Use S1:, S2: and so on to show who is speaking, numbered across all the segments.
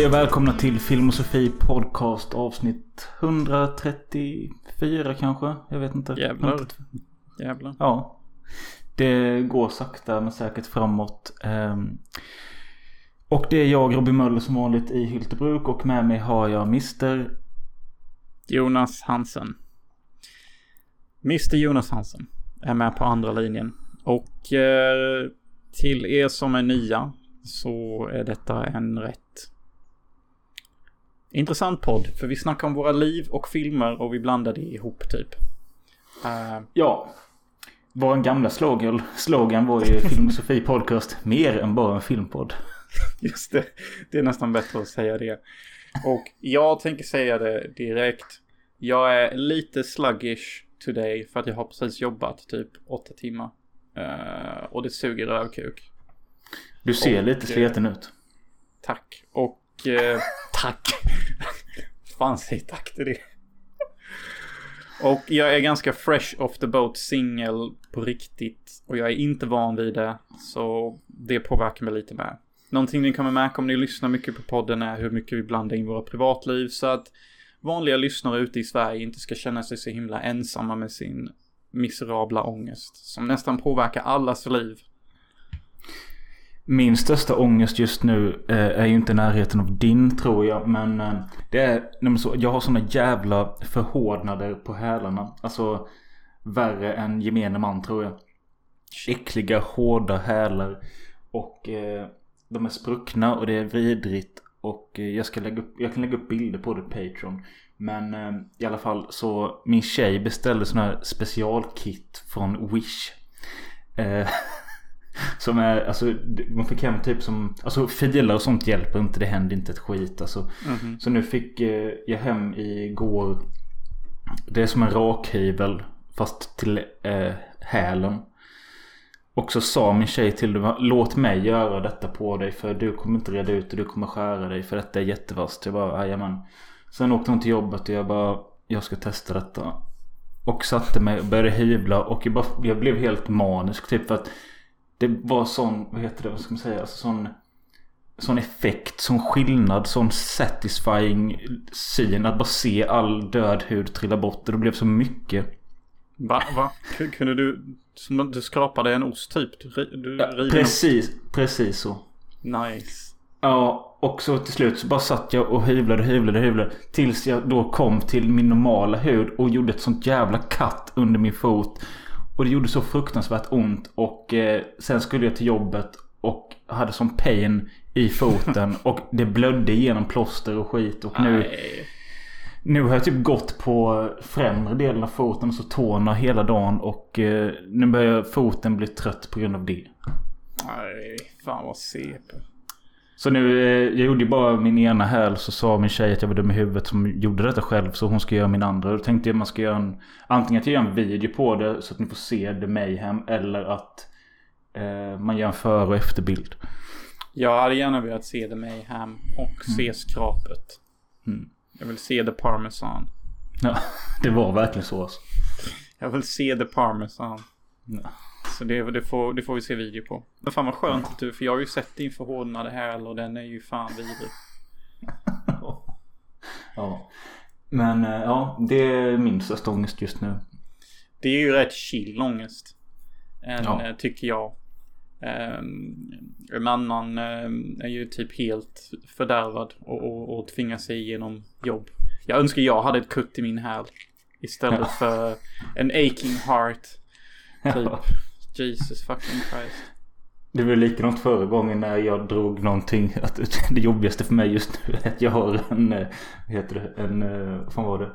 S1: Hej och välkomna till Filmosofi Podcast avsnitt 134 kanske? Jag vet inte.
S2: Jävlar. Jävlar.
S1: Ja. Det går sakta men säkert framåt. Ehm, Och det är jag, Robin Möller, som vanligt i Hyltebruk och med mig har jag Mr.
S2: Jonas Hansen. Mr Jonas Hansen är med på andra linjen. Och eh, till er som är nya så är detta en rätt intressant podd. För vi snackar om våra liv och filmer och vi blandar det ihop typ. Eh,
S1: Ja. Vår gamla slogan, slogan var ju Filmosofi Podcast mer än bara en filmpodd.
S2: Just det. Det är nästan bättre att säga det. Och jag tänker säga det direkt. Jag är lite sluggish today för att jag har precis jobbat typ åtta timmar. Eh, och det suger rövkuk.
S1: Du ser
S2: Och,
S1: lite
S2: eh,
S1: sliten ut.
S2: Tack. Och... Eh, tack. Fan säg tack till det. Och jag är ganska fresh off the boat singel på riktigt. Och jag är inte van vid det. Så det påverkar mig lite med. Någonting ni kommer märka om ni lyssnar mycket på podden är hur mycket vi blandar in våra privatliv. Så att vanliga lyssnare ute i Sverige inte ska känna sig så himla ensamma med sin miserabla ångest. Som nästan påverkar allas liv.
S1: Min största ångest just nu eh, är ju inte i närheten av din tror jag. Men eh, det är, men så, jag har såna jävla förhårdnader på hälarna. Alltså värre än gemene man tror jag. Äckliga hårda hälar. Och eh, de är spruckna och det är vidrigt. Och eh, jag, ska lägga upp, jag kan lägga upp bilder på det på Patreon. Men eh, i alla fall så min tjej beställde sån här specialkit från Wish. Som är, alltså man fick hem typ som, alltså filer och sånt hjälper inte, det händer inte ett skit alltså.
S2: Mhm.
S1: Så nu fick eh, jag hem igår, det är som en rakhyvel fast till eh, hälen. Och så sa min tjej till mig, låt mig göra detta på dig för du kommer inte reda ut och du kommer skära dig för detta är jättevast. Jag bara, jajamän. Sen åkte hon till jobbet och jag bara, jag ska testa detta. Och satte mig och började hyvla och jag, bara, jag blev helt manisk typ för att det var sån, vad heter det, vad ska man säga, alltså sån Sån effekt, sån skillnad, sån satisfying syn att bara se all död hud trilla bort. Det blev så mycket.
S2: Va? Va? Kunde du... Som du skrapade en ost typ? Du, du
S1: Ja, precis, precis så.
S2: Nice.
S1: Ja, och så till slut så bara satt jag och hyvlade, hyvlade, hyvlade. Tills jag då kom till min normala hud och gjorde ett sånt jävla katt under min fot. Och det gjorde så fruktansvärt ont. Och eh, sen skulle jag till jobbet och hade sån pain i foten. och det blödde igenom plåster och skit. Och nu, nu har jag typ gått på främre delen av foten och så tårna hela dagen. Och eh, nu börjar foten bli trött på grund av det.
S2: Nej. Fan vad CP.
S1: Så nu, eh, jag gjorde ju bara min ena häl så sa min tjej att jag var dum i huvudet som gjorde detta själv. Så hon ska göra min andra. Då tänkte jag att man ska göra en... Antingen att jag gör en video på det så att ni får se det mayhem. Eller att eh, man gör en före och efterbild.
S2: Jag hade gärna velat se The Mayhem och se skrapet.
S1: Mm.
S2: Jag vill se The Parmesan.
S1: Ja, det var verkligen så alltså.
S2: Jag vill se The Parmesan.
S1: Ja.
S2: Så det, det, får, det får vi se video på. Men fan vad skönt att du, för jag har ju sett din förhårdnade häl och den är ju fan vidrig.
S1: ja. Men eh, ja, det är min största ångest just nu.
S2: Det är ju rätt chill ångest. En,
S1: Ja.
S2: eh, Tycker jag. Um, en annan är ju typ helt fördärvad och, och, och tvingar sig igenom jobb. Jag önskar jag hade ett kutt i min häl. Istället
S1: Ja.
S2: för en aching heart. Typ. Jesus fucking Christ.
S1: Det var likadant förra gången när jag drog någonting. Att det jobbigaste för mig just nu är att jag har en, eh, vad heter det, en, eh, vad fan var det?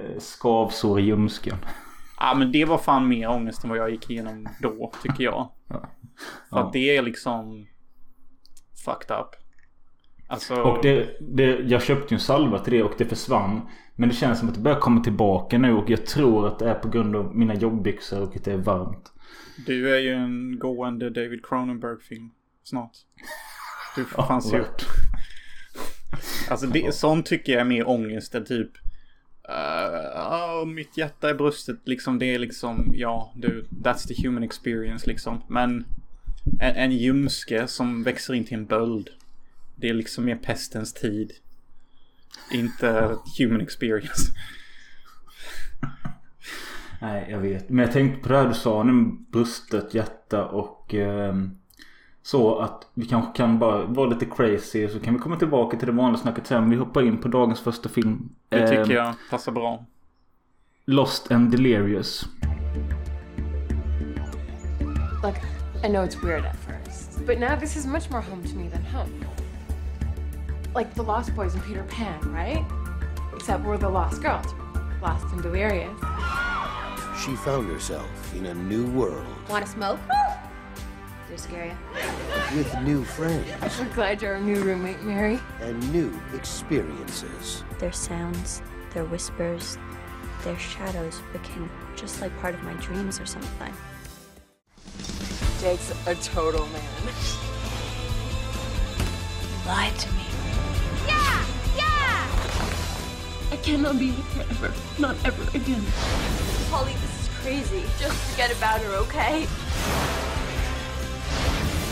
S1: Eh, Skavsår i ljumsken.
S2: Ja men det var fan mer ångest än vad jag gick igenom då, tycker jag.
S1: Ja.
S2: För att det är liksom fucked up. Alltså.
S1: Och det, det, jag köpte ju en salva till det och det försvann. Men det känns som att det börjar komma tillbaka nu och jag tror att det är på grund av mina jobbbyxor och att det är varmt.
S2: Du är ju en gående David Cronenberg-film snart. Du får fan se upp. Alltså det, sånt tycker jag är mer ångest än typ Uh, mitt hjärta i bröstet liksom det är liksom ja du that's the human experience liksom men en, en ljumske som växer in till en böld Det är liksom mer pestens tid. Inte human experience.
S1: Nej, jag vet. Men jag tänkte på det här du sa nu. Brustet hjärta och eh, så att vi kanske kan bara vara lite crazy. Så kan vi komma tillbaka till det vanliga snacket sen. Vi hoppar in på dagens första film.
S2: Det tycker
S1: Eh,
S2: jag passar bra.
S1: Lost and Delirious.
S3: Look, I know it's weird at first, but now this is much more home to me than home. Like the Lost Boys and Peter Pan, right? Except we're the Lost Girls, lost and delirious.
S4: She found herself in a new world
S5: Want to smoke? Oh. They're scary.
S4: with new friends
S3: I'm glad you're our new roommate, Mary.
S4: and new experiences.
S6: Their sounds, their whispers, their shadows became just like part of my dreams or something.
S3: Jake's a total man.
S6: You lied to me.
S5: Yeah! Yeah!
S7: I cannot be with her ever. Not ever again.
S5: Holly, this is crazy. Just forget about her, okay?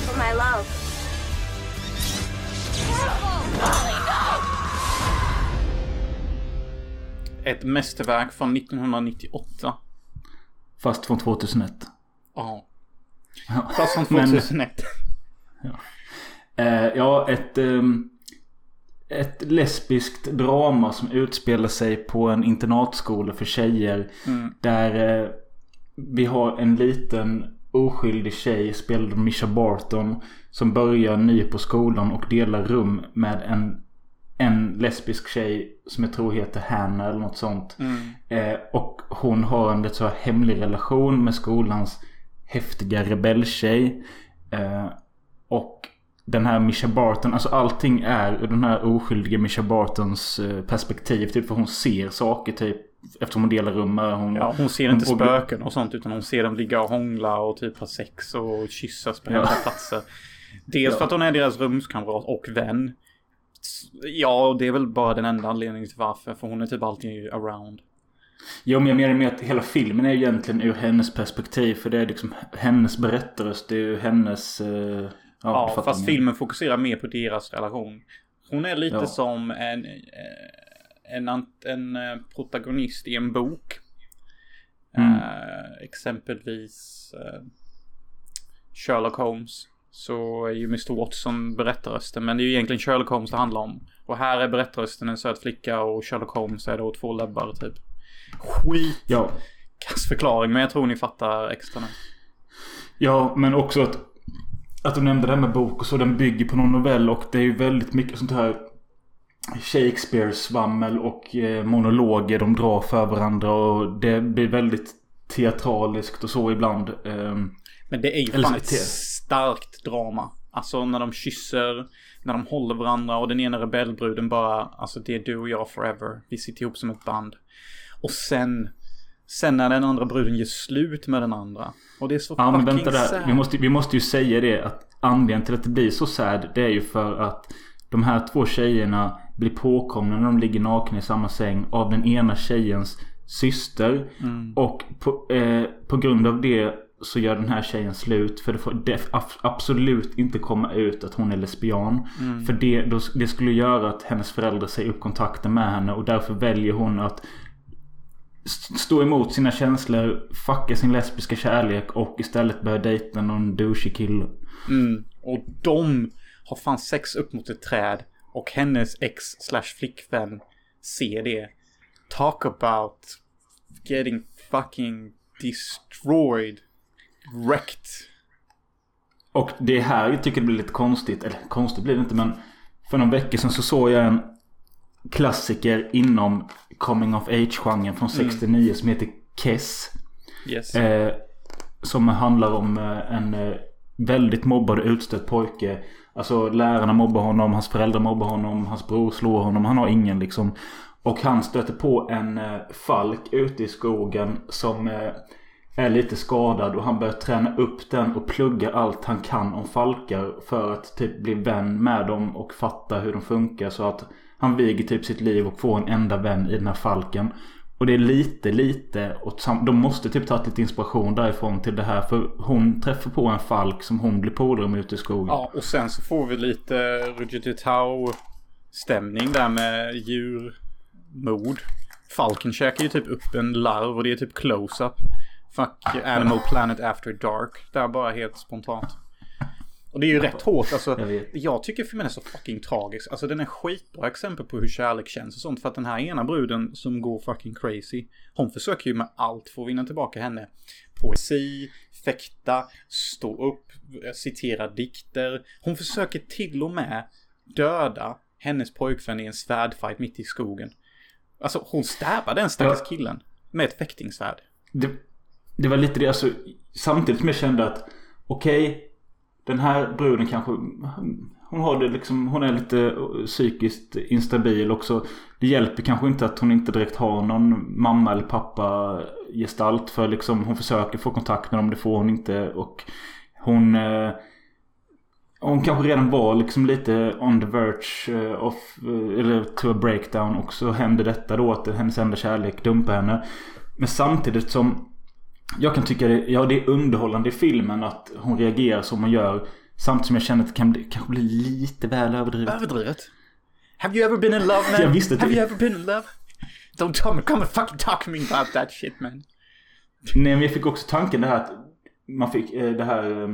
S5: For my love.
S2: Ett mästerverk från 1998.
S1: Fast från 2001.
S2: Ja.
S1: Ja.
S2: Fast från
S1: Men-
S2: 2001.
S1: Eh, ja, ett, ehm, ett lesbiskt drama som utspelar sig på en internatskola för tjejer. Där eh, vi har en liten oskyldig tjej spelad av Misha Barton. Som börjar ny på skolan och delar rum med en, en lesbisk tjej som jag tror heter Hannah eller något sånt. Eh, och hon har en lite så här hemlig relation med skolans häftiga rebelltjej. Eh, och den här Misha Barton, alltså allting är ur den här oskyldiga Misha Bartons eh, perspektiv. Typ för hon ser saker typ. Eftersom hon delar rum med hon.
S2: Ja, hon ser inte
S1: hon-
S2: spöken och sånt utan hon ser dem ligga och hångla och typ ha sex och kyssas på hemliga platser. Dels för att hon är deras rumskamrat och vän. Ja, och det är väl bara den enda anledningen till varför. För hon är typ alltid around.
S1: Jo men jag menar med att hela filmen är egentligen ur hennes perspektiv. För det är liksom hennes berättarröst. Det är ju hennes... Eh, ja,
S2: Ja, fast filmen fokuserar mer på deras relation. Hon är lite
S1: Ja.
S2: som en, eh, en, ant- en eh, protagonist i en bok.
S1: Mm.
S2: Eh, exempelvis eh, Sherlock Holmes. Så är ju Mr Watson berättarrösten. Men det är ju egentligen Sherlock Holmes det handlar om. Och här är berättarrösten en söt flicka och Sherlock Holmes är då två läbbar typ. Skit
S1: Ja.
S2: kass förklaring men jag tror ni fattar extra nu.
S1: Ja, men också att... Att du nämnde det här med bok och så. Den bygger på någon novell och det är ju väldigt mycket sånt här Shakespeare-svammel och eh, monologer de drar för varandra och det blir väldigt teatraliskt och så ibland. Ehm,
S2: Men det är ju
S1: Eller
S2: fan ett starkt drama. Alltså när de kysser, när de håller varandra och den ena rebellbruden bara, alltså det är du och jag forever. Vi sitter ihop som ett band. Och sen, sen när den andra bruden gör slut med den andra. Och det är så
S1: Ja men
S2: fucking
S1: vänta där.
S2: sad.
S1: Vi måste, vi måste ju säga det att anledningen till att det blir så sad det är ju för att de här två tjejerna blir påkomna när de ligger nakna i samma säng av den ena tjejens syster.
S2: Mm.
S1: Och på, eh, på grund av det så gör den här tjejen slut. För det får ab- absolut inte komma ut att hon är lesbian.
S2: Mm.
S1: För det, det skulle göra att hennes föräldrar säger upp kontakten med henne. Och därför väljer hon att stå emot sina känslor, fucka sin lesbiska kärlek och istället börja dejta någon douchig kille.
S2: Mm. Och de har fan sex upp mot ett träd. Och hennes ex slash flickvän ser det. Talk about getting fucking destroyed. Wrecked.
S1: Och det är här jag tycker det blir lite konstigt. Eller konstigt blir det inte men för någon vecka sedan så såg jag en klassiker inom coming of age-genren från 69 som heter Kess.
S2: Yes.
S1: Eh, som handlar om eh, en eh, väldigt mobbad och utstött pojke. Alltså lärarna mobbar honom, hans föräldrar mobbar honom, hans bror slår honom. Han har ingen liksom. Och han stöter på en eh, falk ute i skogen som är lite skadad. Och han börjar träna upp den och plugga allt han kan om falkar. För att typ bli vän med dem och fatta hur de funkar. Så att han viger typ sitt liv och får en enda vän i den här falken. Och det är lite, lite åt De måste typ ta lite inspiration därifrån till det här. För hon träffar på en falk som hon blir polare med ute i skogen.
S2: Ja, och sen så får vi lite Roger Tau stämning där med djurmord. Falken käkar ju typ upp en larv och det är typ close-up. Fuck Animal Planet After Dark. Där bara helt spontant. Och det är ju rätt hårt alltså.
S1: Jag.
S2: Jag tycker filmen är så fucking tragisk. Alltså den är skitbra exempel på hur kärlek känns och sånt. För att den här ena bruden som går fucking crazy. Hon försöker ju med allt för att vinna tillbaka henne. Poesi, fäkta, stå upp, citera dikter. Hon försöker till och med döda hennes pojkvän i en svärdfight mitt i skogen. Alltså hon stävar den stackars killen. Med ett fäktingsvärd.
S1: Det, det var lite det, alltså samtidigt som jag kände att okej, den här bruden kanske, hon har det liksom, hon är lite psykiskt instabil också. Det hjälper kanske inte att hon inte direkt har någon mamma eller pappa gestalt för liksom hon försöker få kontakt med dem, det får hon inte och hon eh, hon kanske redan var liksom lite on the verge eh, of, eh, eller to a breakdown och så hände detta då att hennes enda kärlek dumpar henne. Men samtidigt som jag kan tycka det, ja, det är underhållande i filmen att hon reagerar som hon gör. Samtidigt som jag känner att det kan bli, kanske bli lite väl överdrivet.
S2: Överdrivet. Have you ever been in love man?
S1: Jag visste
S2: Have
S1: det-
S2: you ever been in love? Don't come, come and fucking talk to me about that shit man.
S1: Nej men jag fick också tanken det här att man fick eh, det här eh,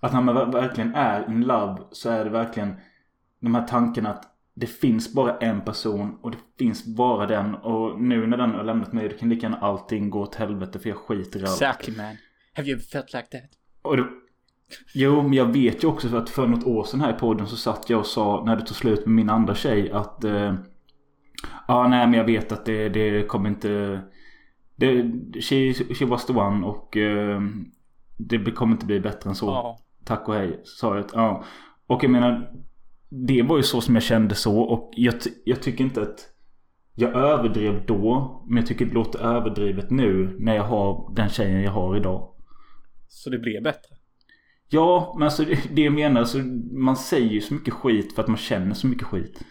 S1: att när man ver- verkligen är in love så är det verkligen de här tankarna att det finns bara en person och det finns bara den och nu när den har lämnat mig då kan lika gärna allting gå åt helvete för jag skiter i allt.
S2: Exactly man. Have you felt like that?
S1: Och det, jo, men jag vet ju också för att för något år sedan här i podden så satt jag och sa när det tog slut med min andra tjej att eh, Ja, nej men jag vet att det, det kommer inte det, she, she was the one och eh, det kommer inte bli bättre än så.
S2: Ja.
S1: Tack och hej, sa jag. Ja. Och jag menar Det var ju så som jag kände så och jag, jag tycker inte att Jag överdrev då Men jag tycker det låter överdrivet nu när jag har den tjejen jag har idag.
S2: Så det blev bättre.
S1: Ja, men alltså det jag menar, alltså, man säger ju så mycket skit för att man känner så mycket skit.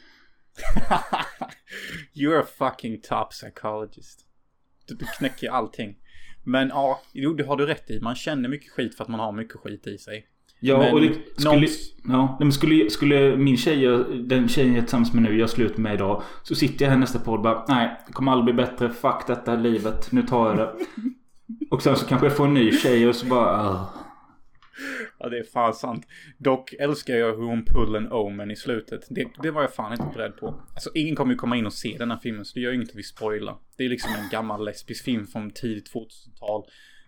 S2: You're a fucking top psychologist. Du, du knäcker allting. Men ja, jo det har du rätt i. Man känner mycket skit för att man har mycket skit i sig.
S1: Ja,
S2: Men
S1: och det skulle, ja, men skulle, skulle min tjej, den tjejen jag är tillsammans med nu, jag slut med idag. Så sitter jag här nästa podd och bara, nej, det kommer aldrig bli bättre, fuck detta livet, nu tar jag det. och sen så kanske jag får en ny tjej och så bara, ah.
S2: Ja, det är fan sant. Dock älskar jag hur hon pull en omen i slutet. Det, det var jag fan inte beredd på. Alltså ingen kommer ju komma in och se den här filmen så det gör ju inget att vi spoilar. Det är liksom en gammal lesbisk film från tidigt 2000-tal.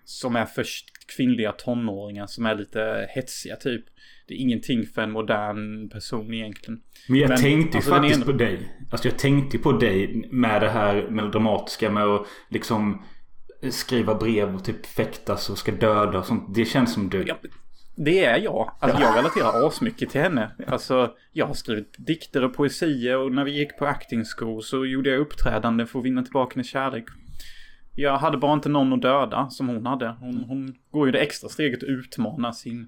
S2: Som är för kvinnliga tonåringar som är lite hetsiga typ. Det är ingenting för en modern person egentligen.
S1: Men jag
S2: Men,
S1: tänkte
S2: alltså,
S1: faktiskt
S2: ena-
S1: på dig. Alltså jag tänkte på dig med det här melodramatiska med att liksom skriva brev och typ fäktas och ska döda och sånt. Det känns som du.
S2: Ja, det är jag. Alltså jag relaterar asmycket till henne. Alltså jag har skrivit dikter och poesier och när vi gick på acting school så gjorde jag uppträdande för att vinna tillbaka hennes kärlek. Jag hade bara inte någon att döda som hon hade. Hon, hon går ju det extra steget att utmana sin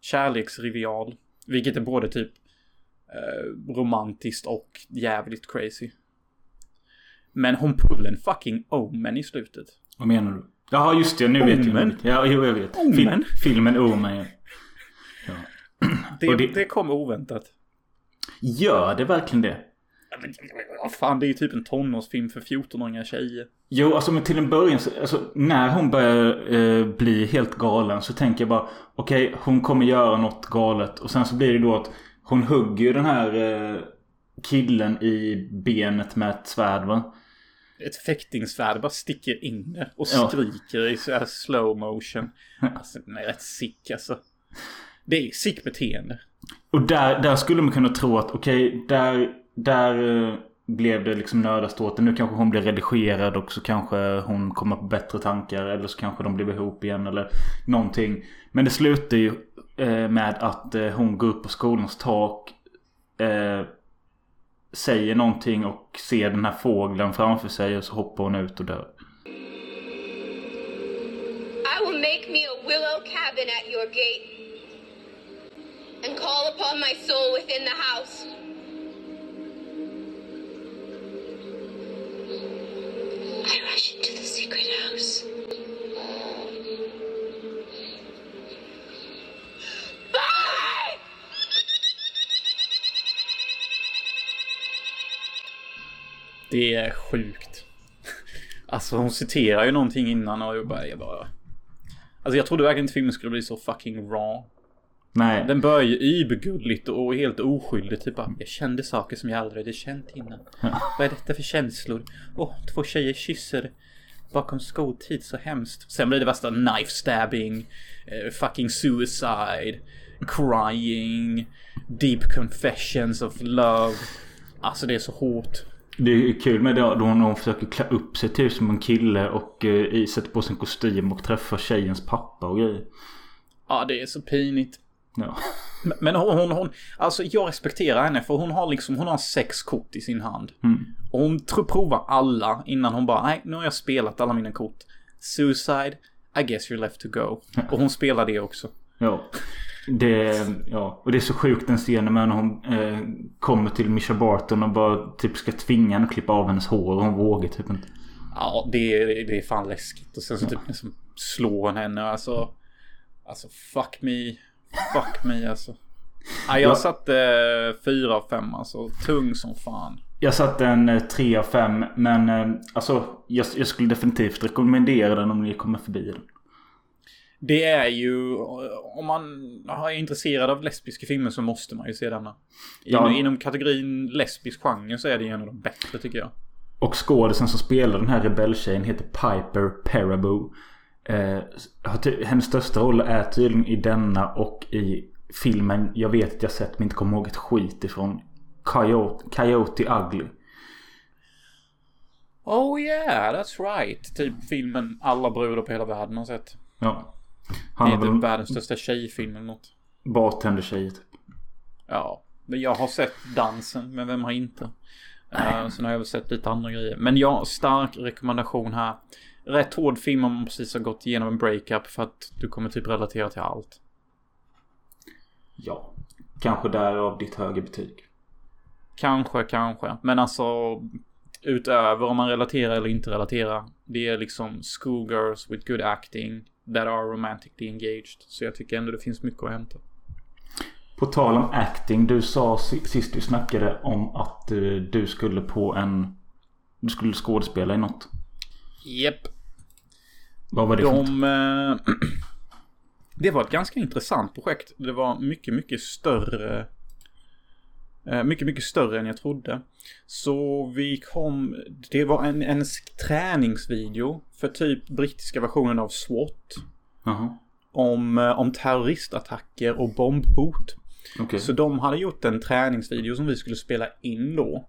S2: kärleksrivial. Vilket är både typ eh, romantiskt och jävligt crazy. Men hon pull en fucking omen i slutet.
S1: Vad menar du? Ja just det, nu vet jag.
S2: Omen?
S1: Ja, jo jag vet.
S2: Omen?
S1: Fil- filmen Omen ja. ja.
S2: Det, det...
S1: det-
S2: kom oväntat.
S1: Gör det verkligen det?
S2: Ja, fan, det är ju typ en tonårsfilm för 14-åriga tjejer.
S1: Jo, alltså men till en början, så, alltså, när hon börjar eh, bli helt galen så tänker jag bara okej, hon kommer göra något galet. Och sen så blir det då att hon hugger ju den här eh, killen i benet med ett svärd va?
S2: Ett fäktingsvärd bara sticker in det och
S1: Ja.
S2: skriker i så här slow motion. Alltså den är rätt sick alltså. Det är sick beteende.
S1: Och där, där skulle man kunna tro att okej, där, där eh, blev det liksom nödaståten. Nu kanske hon blir redigerad och så kanske hon kommer på bättre tankar. Eller så kanske de blir ihop igen eller någonting. Men det slutar ju eh, med att eh, hon går upp på skolans tak. Säger någonting och ser den här fågeln framför sig och så hoppar hon ut och dör.
S5: I will make me a willow cabin at your gate and call upon my soul within the house. I rush into the secret house. Bye!
S2: Det är sjukt. Alltså hon citerar ju någonting innan och jag bara, jag bara... Alltså jag trodde verkligen inte filmen skulle bli så fucking raw.
S1: Nej.
S2: Den börjar ju übergulligt och helt oskyldigt. Typ bara, jag kände saker som jag aldrig hade känt innan. Vad är detta för känslor? Åh, två tjejer kysser bakom skoltid, så hemskt. Sen blir det värsta knife stabbing, eh, fucking suicide, crying, deep confessions of love. Alltså det är så hårt.
S1: Det är kul med det då hon, hon försöker klä upp sig typ som en kille och i- sätter på sin kostym och träffar tjejens pappa och grejer.
S2: Ja, det är så pinigt.
S1: Ja.
S2: Men- hon, hon, hon, alltså jag respekterar henne för hon har liksom, hon har sex kort i sin hand. Och hon tror provar alla innan hon bara, nej nu har jag spelat alla mina kort. Suicide, I guess you're left to go. Och hon spelar det också.
S1: Ja. Det, ja. Och det är så sjukt den scenen när hon eh, kommer till Misha Barton och bara typ ska tvinga henne att klippa av hennes hår och hon vågar typ inte.
S2: Ja, det är, det är fan läskigt. Och sen så typ liksom slår hon henne alltså. Alltså fuck me. Fuck me alltså. Ja, jag
S1: Ja.
S2: satte eh, fyra av fem alltså. Tung som fan.
S1: Jag satte en eh, 3 av 5 men eh, alltså jag, jag skulle definitivt rekommendera den om ni kommer förbi den.
S2: Det är ju, om man är intresserad av lesbiska filmer så måste man ju se denna. Inom,
S1: Ja.
S2: inom kategorin lesbisk genre så är det en av de bättre tycker jag.
S1: Och skådisen som spelar den här rebelltjejen heter Piper Perabo. Eh, hennes största roll är tydligen i denna och i filmen jag vet att jag sett men inte kommer ihåg ett skit ifrån. Coyote, Coyote Ugly.
S2: Oh yeah, that's right. Typ filmen alla brudar på hela världen har sett.
S1: Ja.
S2: Det
S1: Han
S2: är
S1: har
S2: typ
S1: väl
S2: världens största tjejfilm eller något.
S1: bartendertjej typ.
S2: Ja, men jag har sett dansen, men vem har inte? Uh, sen har jag väl sett lite andra grejer. Men ja, stark rekommendation här. Rätt hård film om man precis har gått igenom en breakup för att du kommer typ relatera till allt.
S1: Ja. Kanske därav ditt högre betyg.
S2: Kanske, kanske. Men alltså utöver om man relaterar eller inte relaterar. Det är liksom schoolgirls with good acting that are romantically engaged. Så jag tycker ändå det finns mycket att hämta.
S1: På tal om acting. Du sa si- sist vi snackade om att eh, du skulle på en... Du skulle skådespela i något.
S2: Japp.
S1: Vad var det?
S2: De... eh, det var ett ganska intressant projekt. Det var mycket, mycket större. eh, Mycket, mycket större än jag trodde. Så vi kom... Det var en, en träningsvideo för typ brittiska versionen av SWAT.
S1: Jaha.
S2: Om, eh, om terroristattacker och bombhot.
S1: Okej.
S2: Så de hade gjort en träningsvideo som vi skulle spela in då.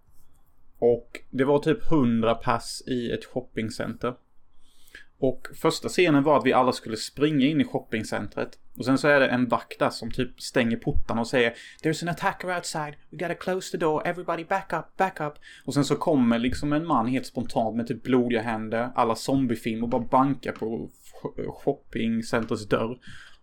S2: Och det var typ 100 pass i ett shoppingcenter. Och första scenen var att vi alla skulle springa in i shoppingcentret. Och sen så är det en vakt där som typ stänger portarna och säger There's an attacker outside, we gotta close the door, everybody back up, back up. Och sen så kommer liksom en man helt spontant med typ blodiga händer, alla zombiefilm och bara bankar på shoppingcentrets dörr.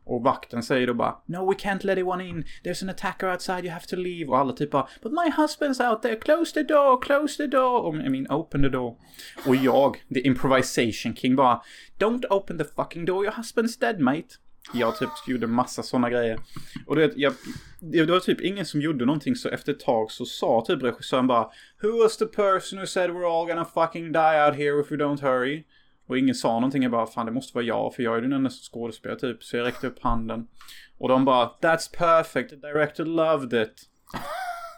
S2: Och vakten säger då bara No we can't let anyone in, there's an attacker outside, you have to leave. Och alla typ bara But my husband's out there, close the door, close the door. Och, I mean open the door. Och jag, the improvisation king bara Don't open the fucking door, your husband's dead mate. Jag typ gjorde massa sådana grejer. Och det, jag, det det var typ ingen som gjorde någonting så efter ett tag så sa typ regissören bara Who was the person who said we're all gonna fucking die out here if we don't hurry? Och ingen sa någonting, jag bara fan det måste vara jag för jag är den enda skådespelare typ. Så jag räckte upp handen. Och de bara That's perfect, the director loved it.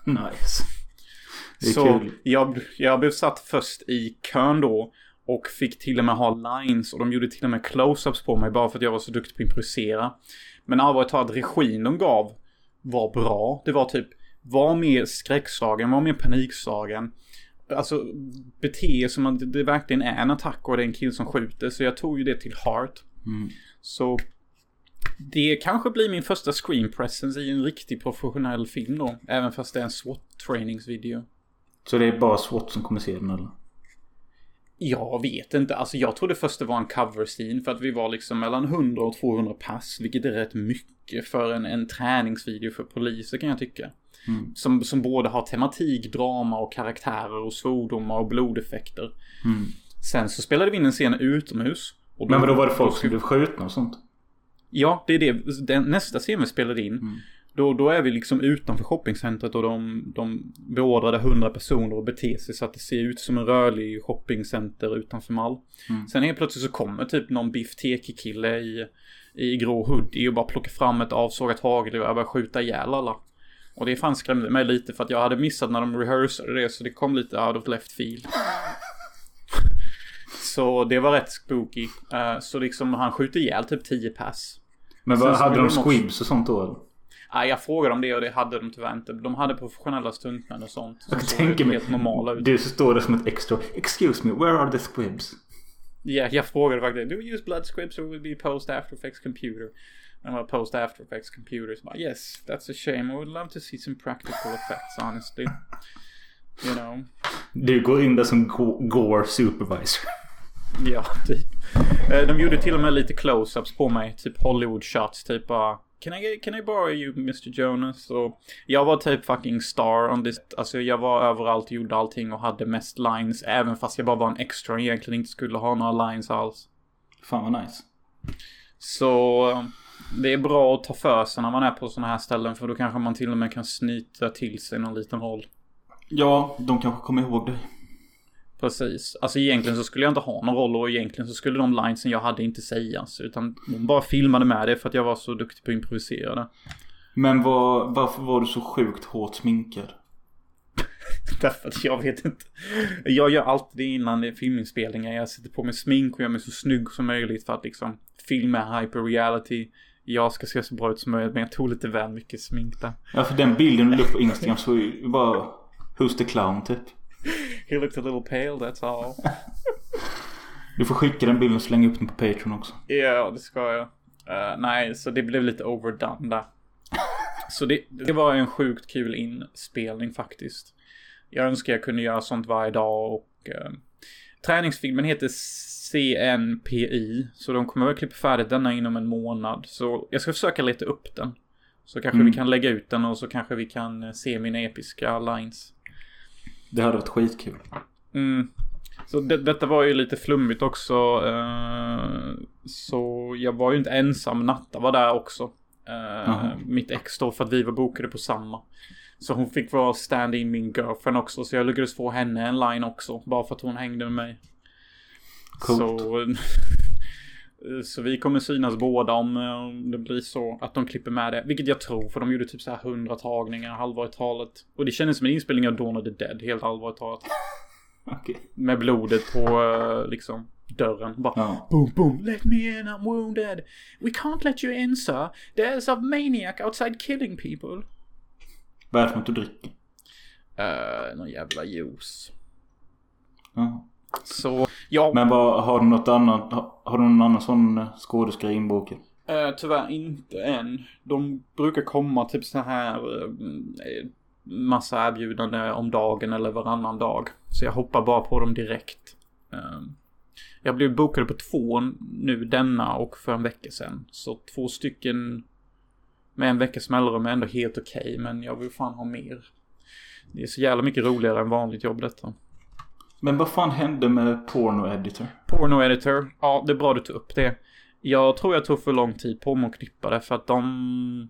S1: Nice.
S2: Så
S1: kul.
S2: jag, jag blev satt först i kön då. Och fick till och med ha lines och de gjorde till och med close-ups på mig bara för att jag var så duktig på att improvisera. Men allvarligt talat, regin de gav var bra. Det var typ, var mer skräckslagen, var mer panikslagen. Alltså, bete som att det- verkligen är en attack och det är en kill som skjuter. Så jag tog ju det till heart. Så det kanske blir min första screen presence i en riktig professionell film då. Även fast det är en SWAT-trainingsvideo.
S1: Så det är bara SWAT som kommer se den eller?
S2: Jag vet inte. Alltså jag trodde först det var en cover scene för att vi var liksom mellan 100 och 200 pass. Vilket är rätt mycket för en, en träningsvideo för poliser kan jag tycka. Som, som både har tematik, drama och karaktärer och svordomar och blodeffekter. Sen så spelade vi in en scen utomhus. Och då-
S1: Men vadå var det folk
S2: då
S1: som blev skjutna och sånt?
S2: Ja, det är det. Den, nästa scen vi spelade in.
S1: Mm.
S2: Då, då är vi liksom utanför shoppingcentret och de, de beordrade 100 personer att bete sig så att det ser ut som en rörlig shoppingcenter utanför Mall.
S1: Mm.
S2: Sen helt plötsligt så kommer typ någon Biff Teki-kille i, i grå hoodie och bara plockar fram ett avsågat hagelgevär och börjar skjuta ihjäl alla. Och det fan skrämde mig lite för att jag hade missat när de rehearsade det så det kom lite out of left field. så det var rätt spooky. Eh, så liksom han skjuter ihjäl typ 10 pass.
S1: Men vad, hade de squibs och sånt då eller?
S2: Nej, jag frågade om det och det hade de tyvärr inte. De hade professionella stuntmän och sånt. Som
S1: Jag tänker mig,
S2: helt normala ut.
S1: du står där som ett extra. Excuse me, where are the squibs?
S2: Ja, jag frågade faktiskt. Do we use blood scripts or will be post after effects computer? And well, post after effects computer. Så bara, yes, that's a shame. I would love to see some practical effects honestly. You know.
S1: Du går in där som Go- Gore supervisor.
S2: Ja, typ. Eh, De gjorde till och med lite close-ups på mig. Typ Hollywood shots. Typ bara. Can I, can I borrow you Mr Jonas? Och jag var typ fucking star on this. Alltså jag var överallt gjorde allting och hade mest lines. Även fast jag bara var en extra och egentligen inte skulle ha några lines alls.
S1: Fan vad nice.
S2: Så eh, det är bra att ta för sig när man är på sådana här ställen. För då kanske man till och med kan snyta till sig någon liten roll.
S1: Ja, de kanske kommer ihåg dig.
S2: Precis. Alltså egentligen så skulle jag inte ha någon roll och egentligen så skulle de linesen jag hade inte sägas. Utan de bara filmade med det för att jag var så duktig på att improvisera.
S1: Men vad, varför var du så sjukt hårt sminkad?
S2: Därför att jag vet inte. Jag gör alltid det innan är filminspelningar. Jag sätter på mig smink och gör mig så snygg som möjligt för att liksom filma hyperreality. Jag ska se så bra ut som möjligt men jag tog lite väl mycket smink där.
S1: Ja, för den bilden du la upp på Instagram så är bara Who's the clown typ.
S2: He looked a little pale, that's all.
S1: Du får skicka den bilden och slänga upp den på Patreon också.
S2: Ja, det ska jag. Eh, nej, så det blev lite overdone där. Så det, det var en sjukt kul inspelning faktiskt. Jag önskar jag kunde göra sånt varje dag och uh, träningsfilmen heter CNPI. Så de kommer väl klippa färdigt denna inom en månad. Så jag ska försöka leta upp den. Så kanske
S1: Mm.
S2: vi kan lägga ut den och så kanske vi kan eh, se mina episka lines.
S1: Det hade varit skitkul.
S2: Mm. Så det, detta var ju lite flummigt också. eh, så jag var ju inte ensam. Natta var där också. Eh, mitt ex då för att vi var bokade på samma. Så hon fick vara stand-in min girlfriend också. Så jag lyckades få henne en line också. Bara för att hon hängde med mig.
S1: Coolt.
S2: Så, så vi kommer synas båda om eh, det blir så att de klipper med det. Vilket jag tror, för de gjorde typ så här 100 tagningar allvarligt talat. Och det kändes som en inspelning av Dawn of the Dead, helt allvarligt talat.
S1: Okej.
S2: Med blodet på eh, liksom dörren. Bara
S1: Ja.
S2: boom, boom, let me in, I'm wounded. We can't let you in sir. There's a maniac outside killing people.
S1: Vad är det för något du dricker?
S2: Uh, någon jävla juice.
S1: Ja.
S2: Så, ja.
S1: Men vad, har du något annat? Har, du någon annan sån skådespelare inbokad?
S2: Eh, tyvärr inte än. De brukar komma typ så här eh, massa erbjudande om dagen eller varannan dag. Så jag hoppar bara på dem direkt. Eh, jag blev bokad på två nu denna och för en vecka sedan. Så två stycken med en veckas mellanrum är ändå helt okej. men jag vill fan ha mer. Det är så jävla mycket roligare än vanligt jobb detta.
S1: Men vad fan hände med Porno Editor?
S2: Porno editor. Ja, det är bra du tog upp det. Jag tror jag tog för lång tid på mig att klippa det för att de...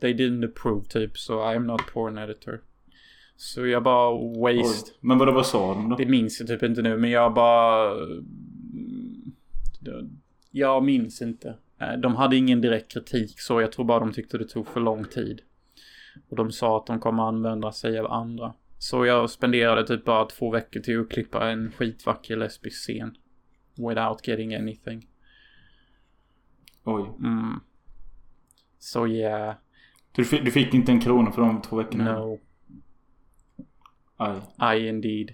S2: They didn't approve typ, så I am not porn editor. Så jag bara waste.
S1: Oj. Men vadå, vad sa de då?
S2: Det minns jag typ inte nu, men jag bara... Jag minns inte. Eh, De hade ingen direkt kritik så jag tror bara de tyckte det tog för lång tid. Och de sa att de kommer använda sig av andra. Så jag spenderade typ bara två veckor till att klippa en skitvacker lesbisk scen. Without getting anything.
S1: Oj.
S2: Mm. Så yeah,
S1: Du, fick- du fick inte en krona för de två veckorna?
S2: no,
S1: Aj.
S2: I indeed.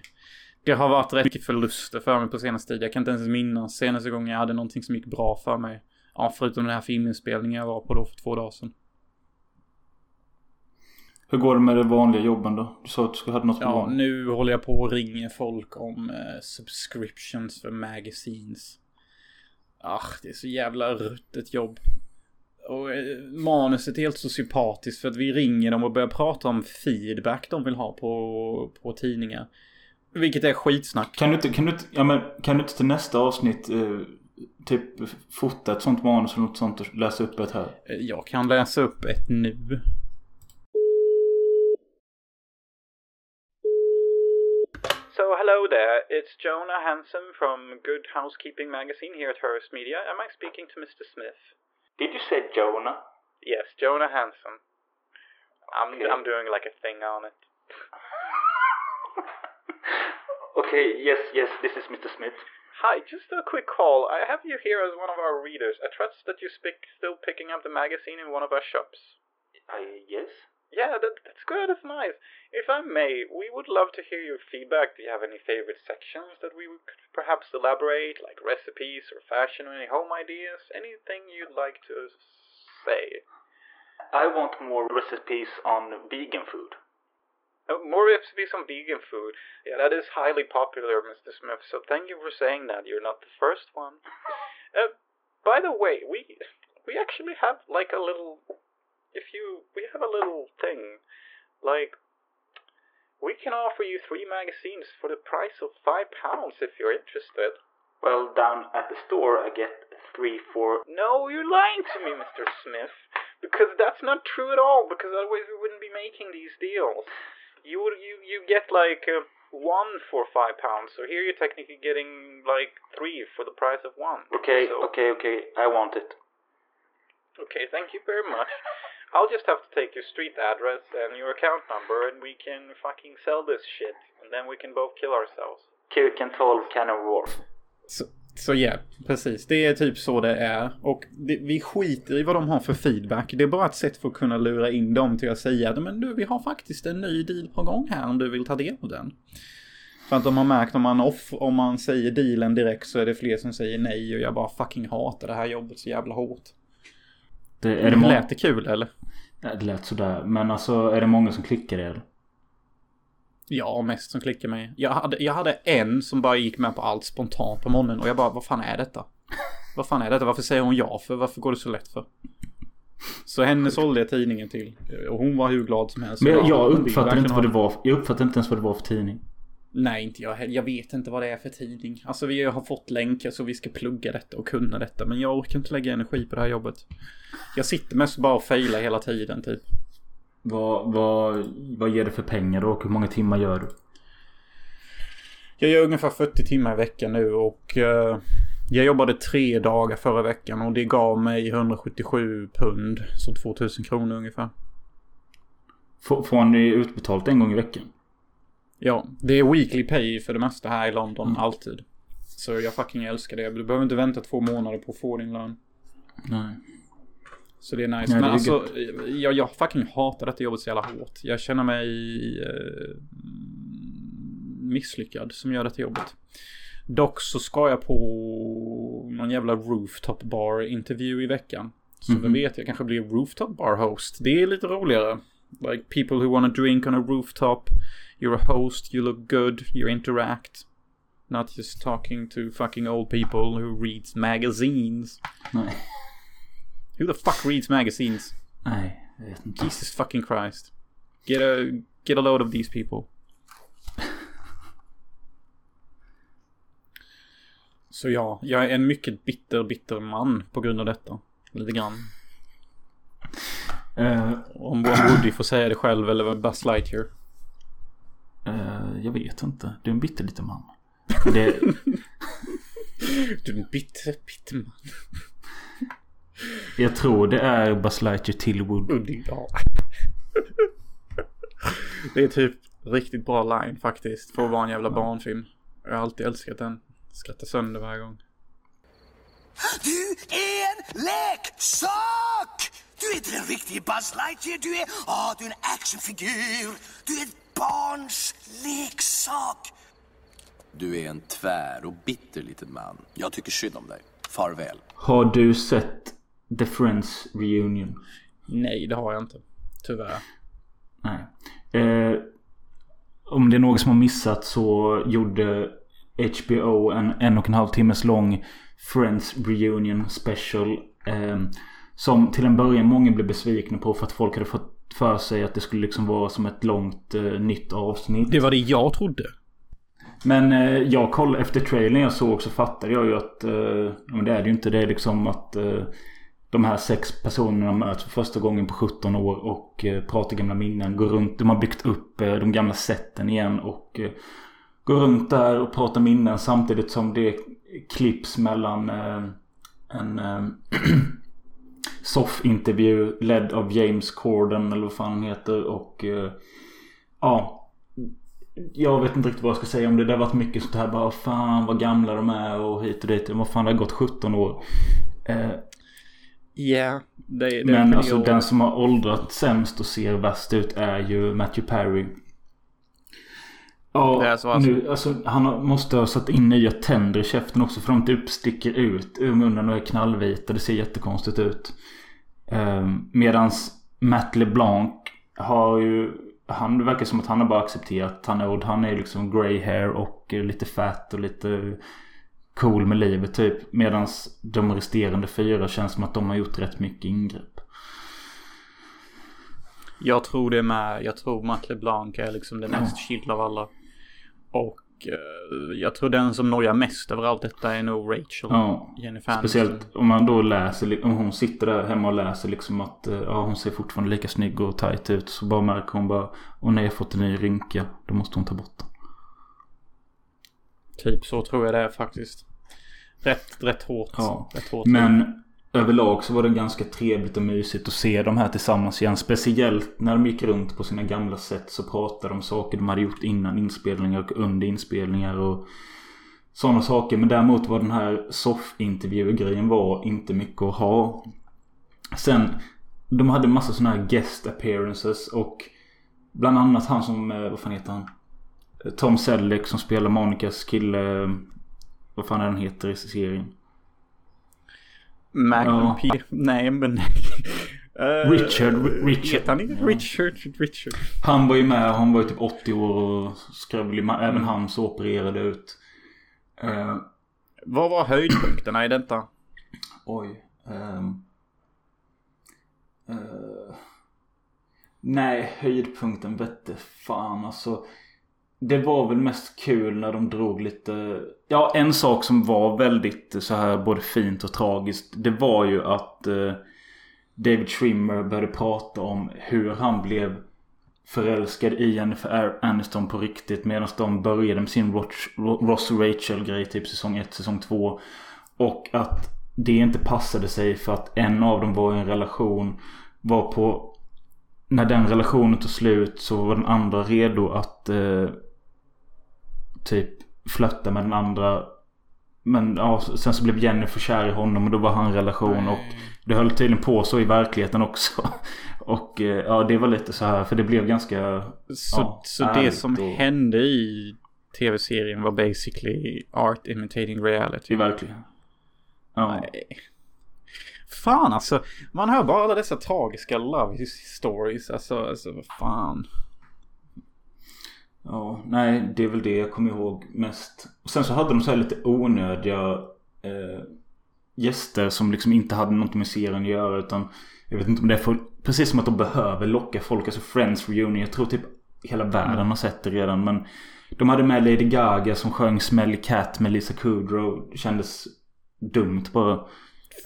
S2: Det har varit rätt mycket förluster för mig på senaste tid. Jag kan inte ens minnas senaste gången jag hade någonting som gick bra för mig. Ja, förutom den här filminspelningen jag var på då för två dagar sedan.
S1: Hur går det med de vanliga jobben då? Du sa att du hade något på
S2: Ja, nu håller jag på och ringer folk om eh, subscriptions för magazines. Ach, det är så jävla ruttet jobb. Och eh, manuset är helt så sympatiskt för att vi ringer dem och börjar prata om feedback de vill ha på, på tidningar. Vilket är skitsnack.
S1: Kan du inte, kan du inte, ja, men, kan du inte till nästa avsnitt eh, typ fota ett sånt manus eller något sånt och läsa upp ett här?
S2: Eh, Jag kan läsa upp ett nu. So hello there, it's Jonah Hansen from Good Housekeeping magazine here at Hearst Media. Am I speaking to Mr. Smith?
S1: Did you say Jonah?
S2: Yes, Jonah Hansen. I'm
S1: Okay.
S2: I'm doing like a thing on it.
S1: okay, yes, yes, this is Mr. Smith.
S2: Hi, just a quick call. I have you here as one of our readers. I trust that you speak still picking up the magazine in one of our shops.
S1: I, yes?
S2: Yeah, that, that's good. That's nice. If I may, we would love to hear your feedback. Do you have any favorite sections that we could perhaps elaborate, like recipes or fashion or any home ideas? Anything you'd like to say?
S1: I want more recipes on vegan food.
S2: Uh, more recipes on vegan food. Yeah, that is highly popular, Mr. Smith. So thank you for saying that. You're not the first one. Uh, by the way, we we actually have like a little. If you we have a little thing, like we can offer you three magazines for the price of five pounds if you're interested.
S1: Well, down at the store I get three for...
S2: No, you're lying to me, Mr. Smith. Because that's not true at all. Because otherwise we wouldn't be making these deals. You would you you get like uh, one for five pounds. So here you're technically getting like three for the price of one.
S1: Okay,
S2: So-
S1: okay, okay, I want it.
S2: Okay, thank you very much. I'll just have to take your street address and your account number, and we can fucking sell this shit, and then we can both kill ourselves.
S1: Kuken 12 Cannon Wharf.
S2: Så, så ja, precis. Det är typ så det är. Och det, vi skiter i vad de har för feedback. Det är bara ett sätt för att kunna lura in dem till att säga att men du, vi har faktiskt en ny deal på gång här om du vill ta del av den. För att de har märkt om man, off, om man säger dealen direkt så är det fler som säger nej och jag bara fucking hatar det här jobbet så jävla hårt.
S1: Det, är det, må-
S2: Lät det kul eller?
S1: Det lät sådär. Men alltså är det många som klickar det eller?
S2: Ja, mest som klickar mig. Jag hade, jag hade en som bara gick med på allt spontant på morgonen och jag bara, vad fan är detta? Vad fan är detta? Varför säger hon ja för? Varför går det så lätt för? Så henne sålde jag tidningen till. Och hon var hur glad som helst.
S1: Men jag, jag uppfattar
S2: verkligen
S1: inte vad det var. Jag uppfattar inte ens vad det var för tidning.
S2: Nej, inte jag heller. Jag vet inte vad det är för tidning. Alltså vi har fått länkar så vi ska plugga detta och kunna detta. Men jag orkar inte lägga energi på det här jobbet. Jag sitter mest bara och failar hela tiden typ.
S1: Vad, vad, vad ger det för pengar då? Och hur många timmar gör du?
S2: Jag gör ungefär 40 timmar i veckan nu och eh, jag jobbade tre dagar förra veckan och det gav mig 177 pund. Så 2000 kronor ungefär.
S1: Får, får ni utbetalt en gång i veckan?
S2: Ja, det är weekly pay för det mesta här i London, alltid. Så jag fucking älskar det. Du behöver inte vänta två månader på att få din lön.
S1: Nej.
S2: Så det är nice.
S1: Det
S2: Men
S1: är
S2: alltså, jag, jag fucking hatar detta jobbet så jävla hårt. Jag känner mig eh, misslyckad som gör detta jobbet. Dock så ska jag på någon jävla rooftop bar intervju i veckan. Så
S1: Mhm.
S2: vem vet, jag kanske blir rooftop bar host. Det är lite roligare. Like people who wanna drink on a rooftop. You're a host, you look good, you interact. Not just talking to fucking old people who reads magazines.
S1: Nej.
S2: Who the fuck reads magazines?
S1: Nej, jag vet inte.
S2: Jesus fucking Christ. Get a get a load of these people. Så ja, jag är en mycket bitter, bitter man på grund av detta. Lite grann.
S1: Eh,
S2: Om Woody får säga det själv eller vad Buzz Lightyear.
S1: eh, jag vet inte. Du är en bitterliten man. Det,
S2: Du är en bitter, bitter man.
S1: jag tror det är Buzz Lightyear till Wood.
S2: Woody, ja. Det är typ riktigt bra line faktiskt. För att vara en jävla barnfilm. Jag har alltid älskat den. Skrattar sönder varje gång.
S8: Du är en leksak! Du är inte en riktig Buzz Lightyear, du är, ah, du är en actionfigur. Du är ett barns leksak.
S9: Du är en tvär och bitter liten man. Jag tycker synd om dig. Farväl.
S1: Har du sett The Friends Reunion?
S2: Nej, det har jag inte. Tyvärr.
S1: Nej. Eh, om det är någon som har missat så gjorde HBO en en och en halv timmes lång Friends Reunion Special. Eh, som till en början många blev besvikna på för att folk hade fått för sig att det skulle liksom vara som ett långt eh, nytt avsnitt.
S2: Det var det jag trodde.
S1: Men eh, jag kollade efter trailern jag såg så fattade jag ju att eh, men det är det ju inte. Det är liksom att eh, de här sex personerna möts för första gången på 17 år och eh, pratar gamla minnen. Går runt. De har byggt upp eh, de gamla sätten igen och eh, går runt där och pratar minnen samtidigt som det klipps mellan eh, en soff-intervju ledd av James Corden eller vad fan han heter och eh, ja. Jag vet inte riktigt vad jag ska säga om det. Det har varit mycket sånt här bara fan vad gamla de är och hit och dit. Vad fan det har gått 17 år. Eh,
S2: Ja, det, det
S1: men alltså den som har åldrat sämst och ser värst ut är ju Matthew Perry. Ja,
S2: alltså.
S1: nu, alltså, han måste ha satt in nya tänder i käften också för de typ sticker ut ur munnen och är knallvita. Det ser jättekonstigt ut. Um, medans Matt LeBlanc har ju... Han det verkar som att han har bara accepterat att han är old. Han är liksom grey hair och lite fat och lite cool med livet typ. Medans de resterande fyra känns som att de har gjort rätt mycket ingrepp.
S2: Jag tror det med. Jag tror Matt LeBlanc är liksom den mest chill av alla. Och eh, jag tror den som nojar mest över allt detta är nog Rachel.
S1: Ja,
S2: Jennifer.
S1: Speciellt om man då läser, om hon sitter där hemma och läser liksom att eh, ja, hon ser fortfarande lika snygg och tight ut. Så bara märker hon bara, åh nej jag fått en ny rynka. Då måste hon ta bort den.
S2: Typ så tror jag det är faktiskt. Rätt, rätt hårt.
S1: Ja.
S2: Rätt hårt.
S1: Men överlag så var det ganska trevligt och mysigt att se de här tillsammans igen. Speciellt när de gick runt på sina gamla sätt så pratade de om saker de hade gjort innan inspelningar och under inspelningar och sådana saker. Men däremot var den här soffintervju-grejen var inte mycket att ha. Sen, de hade massa sådana här guest appearances och bland annat han som, eh, vad fan heter han? Tom Selleck som spelar Monikas kille. Eh, vad fan är han heter i serien?
S2: Mac
S1: Ja.
S2: P. Nej men. Eh,
S1: Richard, Richard.
S2: Heter han Richard? Richard.
S1: Han var ju med. Han var ju typ 80 år och skravlig. Även han så opererade ut. Eh,
S2: Vad var höjdpunkterna i detta?
S1: oj. ehm. Eh, nej, höjdpunkten vette fan alltså. Det var väl mest kul när de drog lite... Ja, en sak som var väldigt så här både fint och tragiskt. Det var ju att eh, David Schwimmer började prata om hur han blev förälskad i Jennifer Aniston på riktigt. Medan de började med sin Ross- Rachel grej typ säsong 1, säsong 2. Och att det inte passade sig för att en av dem var i en relation. Var på... När den relationen tog slut så var den andra redo att eh, typ flörta med den andra. Men ja, sen så blev Jennifer kär i honom och då var han relation och det höll tydligen på så i verkligheten också. Och eh, ja, det var lite så här för det blev ganska...
S2: Så,
S1: ja,
S2: så det som
S1: och-
S2: hände i tv-serien var basically art imitating reality.
S1: I verkligheten. Ja.
S2: Nej. Fan alltså. Man hör bara alla dessa tragiska love stories. Alltså, alltså vad fan.
S1: Ja, nej det är väl det jag kommer ihåg mest. Och sen så hade de så här lite onödiga eh, gäster som liksom inte hade något med serien att göra utan jag vet inte om det är för, precis som att de behöver locka folk. Alltså Friends Reunion. Jag tror typ hela världen har sett det redan men de hade med Lady Gaga som sjöng Smelly Cat med Lisa Kudrow. Det kändes dumt bara.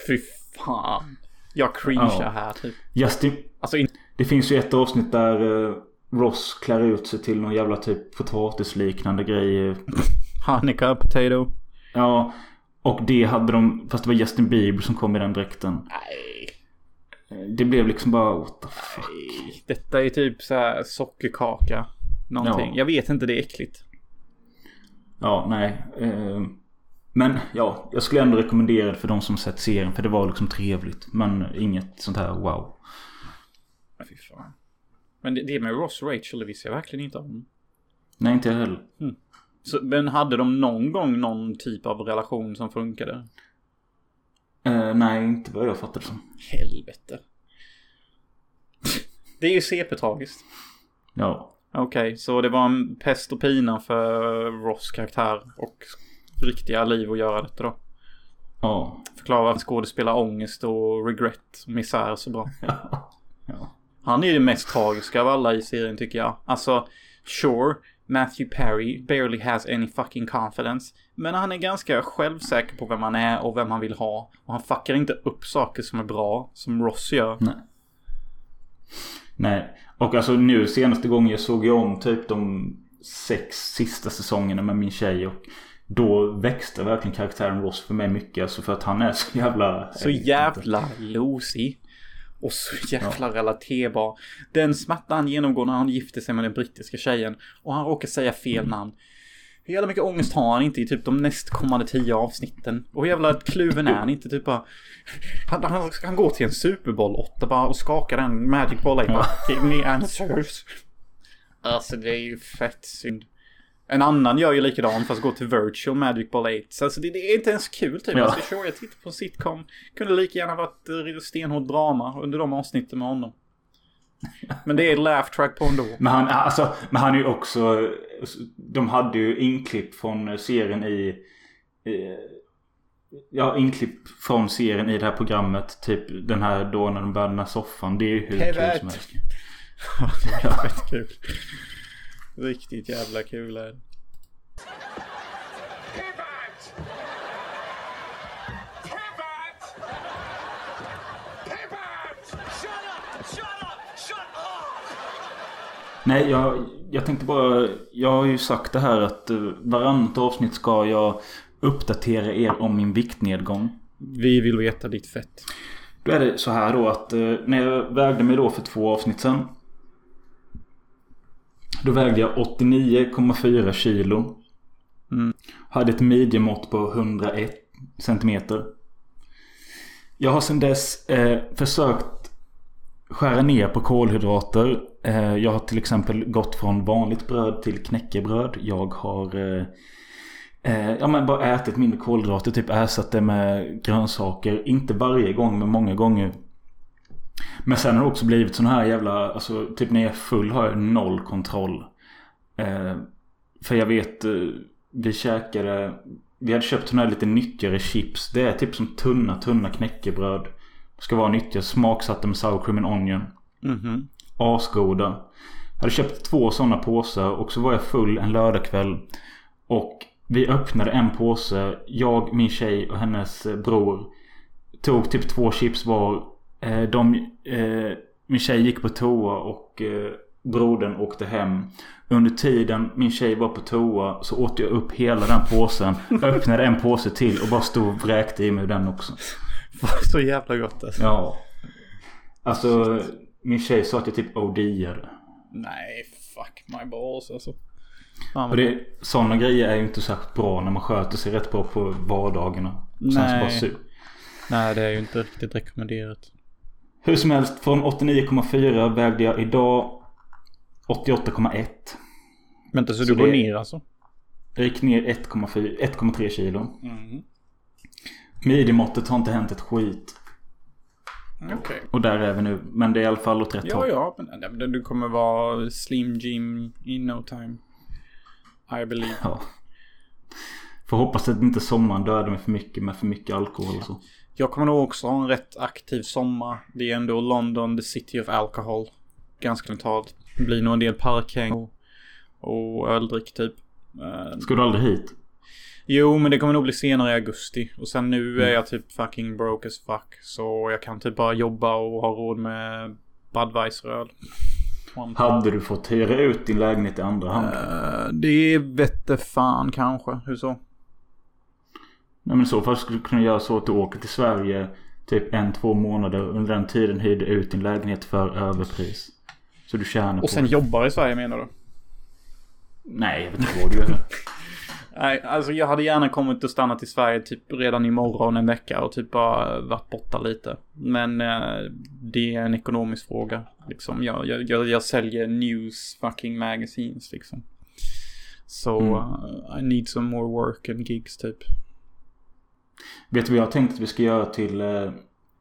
S2: Fy fan. Jag cringear
S1: Ja.
S2: här typ.
S1: Justin,
S2: Alltså in...
S1: Det finns ju ett avsnitt där eh, Ross klär ut sig till någon jävla typ potatisliknande grej.
S2: Hanukkah potato.
S1: Ja. Och det hade de, fast det var Justin Bieber som kom i den dräkten.
S2: Nej.
S1: Det blev liksom bara what the fuck.
S2: Detta är typ så här sockerkaka. Någonting.
S1: Ja.
S2: Jag vet inte, det är äckligt.
S1: Ja, nej. Eh, men ja, jag skulle ändå rekommendera det för de som sett serien. För det var liksom trevligt. Men inget sånt här wow.
S2: Fy fan. Men det, det med Ross och Rachel, det visste jag verkligen inte om.
S1: Nej, inte jag heller.
S2: Så, men hade de någon gång någon typ av relation som funkade?
S1: Eh, nej, inte vad jag fattade som.
S2: Helvete. Det är ju CP-tragiskt.
S1: Ja.
S2: Okej, så det var en pest och pina för Ross karaktär och riktiga liv att göra detta då.
S1: Ja.
S2: Förklara varför skådespela ångest och regret och misär så bra.
S1: ja.
S2: Han är ju det mest tragiska av alla i serien tycker jag. Alltså, sure. Matthew Perry barely has any fucking confidence. Men han är ganska självsäker på vem han är och vem han vill ha. Och han fuckar inte upp saker som är bra, som Ross gör.
S1: Nej. Nej. Och alltså nu senaste gången jag såg ju om typ de sex sista säsongerna med min tjej. Och då växte verkligen karaktären Ross för mig mycket. Alltså för att han är så jävla...
S2: Så jävla losig. Och så jävla relaterbar. Den smärta han genomgår när han gifter sig med den brittiska tjejen. Och han råkar säga fel
S1: Mm.
S2: namn. Hur jävla mycket ångest har han inte i typ de nästkommande tio avsnitten? Och hur jävla kluven är han inte typ bara... Han, han, han går till en Super Bowl 8 bara och skakar den Magic Ball bara Give me answers. Alltså det är ju fett synd. En annan gör ju likadant fast går till Virtual Magic Ball 8. Så alltså det, det är inte ens kul typ.
S1: Ja.
S2: Alltså sure, jag tittar på en sitcom. Kunde lika gärna varit eh, stenhårt drama under de avsnitten med honom. Men det är laugh track på ändå.
S1: Men han, alltså, men han är ju också... De hade ju inklipp från serien i... i ja, inklipp från serien i det här programmet. Typ den här då när de började den här soffan. Det är ju hur kul som helst.
S2: Ja, det är kul. Riktigt jävla kul är.
S1: Nej, jag, jag tänkte bara... Jag har ju sagt det här att uh, varannat avsnitt ska jag uppdatera er om min viktnedgång.
S2: Vi vill veta ditt fett.
S1: Då är det så här då att eh, när jag vägde mig då för två avsnitt sen. Då vägde jag 89,4 kilo.
S2: Mm.
S1: Hade ett midjemått på 101 centimeter. Jag har sedan dess eh, försökt skära ner på kolhydrater. Eh, jag har till exempel gått från vanligt bröd till knäckebröd. Jag har eh, eh, ja, men bara ätit mindre kolhydrater. Typ ersatt det med grönsaker. Inte varje gång men många gånger. Men sen har det också blivit sån här jävla, alltså typ när jag är full har jag noll kontroll. Eh, för jag vet, eh, vi käkade, vi hade köpt såna här lite nyttigare chips. Det är typ som tunna, tunna knäckebröd. Ska vara nyttiga, smaksatta med sour cream and onion.
S2: Mhm.
S1: Asgoda. Jag hade köpt två sådana påsar och så var jag full en lördagkväll. Och vi öppnade en påse. Jag, min tjej och hennes eh, bror. Tog typ två chips var. Eh, de, eh, min tjej gick på toa och eh, brodern åkte hem. Under tiden min tjej var på toa så åt jag upp hela den påsen. öppnade en påse till och bara stod och vräkte i mig den också.
S2: Så jävla gott alltså.
S1: Ja. Alltså min tjej sa att jag typ OD'ade.
S2: Nej, fuck my balls alltså. Fan,
S1: Och det, sådana grejer är ju inte särskilt bra när man sköter sig rätt bra på vardagarna. Sen så
S2: Nej.
S1: bara sur.
S2: Nej, det är ju inte riktigt rekommenderat.
S1: Hur som helst, från 89,4 vägde jag idag 88,1.
S2: Vänta, så,
S1: Så
S2: du går ner alltså?
S1: Jag gick ner 1,4 1,3 kilo.
S2: Mm.
S1: Midjemåttet har inte hänt ett skit.
S2: Okej.
S1: Och där är vi nu. Men det är i alla fall åt rätt
S2: Ja,
S1: håll.
S2: ja, men nej, men du kommer vara slim Jim in no time. I believe.
S1: Ja. Får hoppas att inte sommaren dödar mig för mycket med för mycket alkohol och så.
S2: Jag kommer nog också ha en rätt aktiv sommar. Det är ändå London, the city of alcohol. Ganska mentalt. Det blir nog en del parkhäng och, och öldrick typ. Eh,
S1: Ska du aldrig hit?
S2: Jo, men det kommer nog bli senare i augusti. Och sen nu är jag typ fucking broke as fuck. Så jag kan typ bara jobba och ha råd med Budweiser-öl.
S1: Hade du fått hyra ut din lägenhet i andra hand?
S2: Eh, det vette fan kanske. Hur så?
S1: Nej men i så fall skulle du kunna göra så att du åker till Sverige typ en, två månader. Under den tiden hyrde ut din lägenhet för överpris. Så du tjänar
S2: Och sen
S1: det.
S2: jobbar i Sverige menar du?
S1: Nej, jag vet inte vad du gör.
S2: Nej, alltså jag hade gärna kommit och stannat i Sverige typ redan imorgon en vecka och typ bara varit borta lite. Men eh, det är en ekonomisk fråga. Liksom, jag, jag, jag, jag säljer news fucking magazines liksom. Så
S1: Mm.
S2: eh, I need some more work and gigs typ.
S1: Vet du vad jag har tänkt att vi ska göra till eh,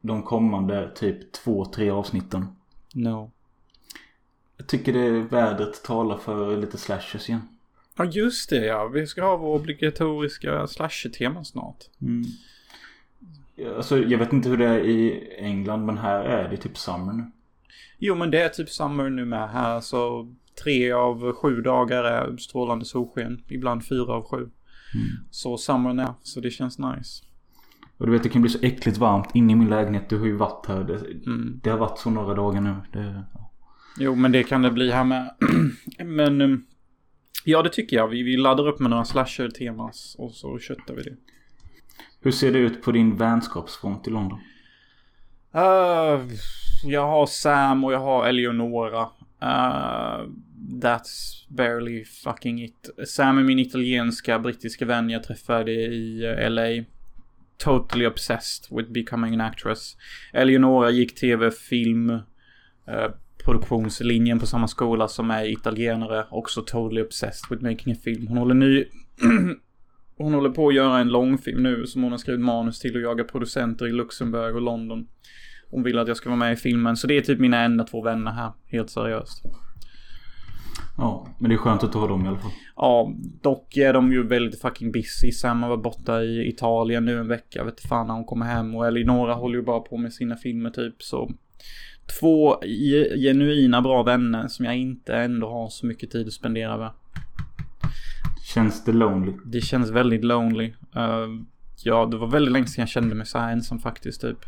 S1: de kommande typ två, tre avsnitten?
S2: No.
S1: Jag tycker det vädret talar för lite slashers igen.
S2: Ja just det ja, vi ska ha vår obligatoriska slasher-tema snart.
S1: Mm. Alltså, jag vet inte hur det är i England men här är det typ summer nu.
S2: Jo, men det är typ summer nu med här. Så tre av sju dagar är strålande solsken. Ibland fyra av sju. Så summer är, så det känns nice.
S1: Och du vet det kan bli så äckligt varmt inne i min lägenhet. Du har ju varit här. Det,
S2: Mm.
S1: det har varit så några dagar nu. Det, ja.
S2: Jo, men det kan det bli här med. men um, ja, det tycker jag. Vi, vi laddar upp med några slasher-temas och så köttar vi det.
S1: Hur ser det ut på din vänskapsfront i London?
S2: Uh, jag har Sam och jag har Eleonora. Uh, that's barely fucking it. Sam är min italienska brittiska vän jag träffade i eh, LA. Totally obsessed with becoming an actress. Eleonora gick tv, film, eh, produktionslinjen på samma skola som är italienare. Också totally obsessed with making a film. Hon håller ny... hon håller på att göra en långfilm nu som hon har skrivit manus till och jagar producenter i Luxemburg och London. Hon vill att jag ska vara med i filmen. Så det är typ mina enda två vänner här. Helt seriöst.
S1: Ja, men det är skönt att har dem i alla fall.
S2: Ja, dock är de ju väldigt fucking busy. Sam har varit borta i Italien nu en vecka. Jag vet fan när hon kommer hem. Och Elinora håller ju bara på med sina filmer typ. Så två ge- genuina bra vänner som jag inte ändå har så mycket tid att spendera med.
S1: Känns det lonely?
S2: Det känns väldigt lonely. Uh, ja, det var väldigt länge sedan jag kände mig så här ensam faktiskt typ.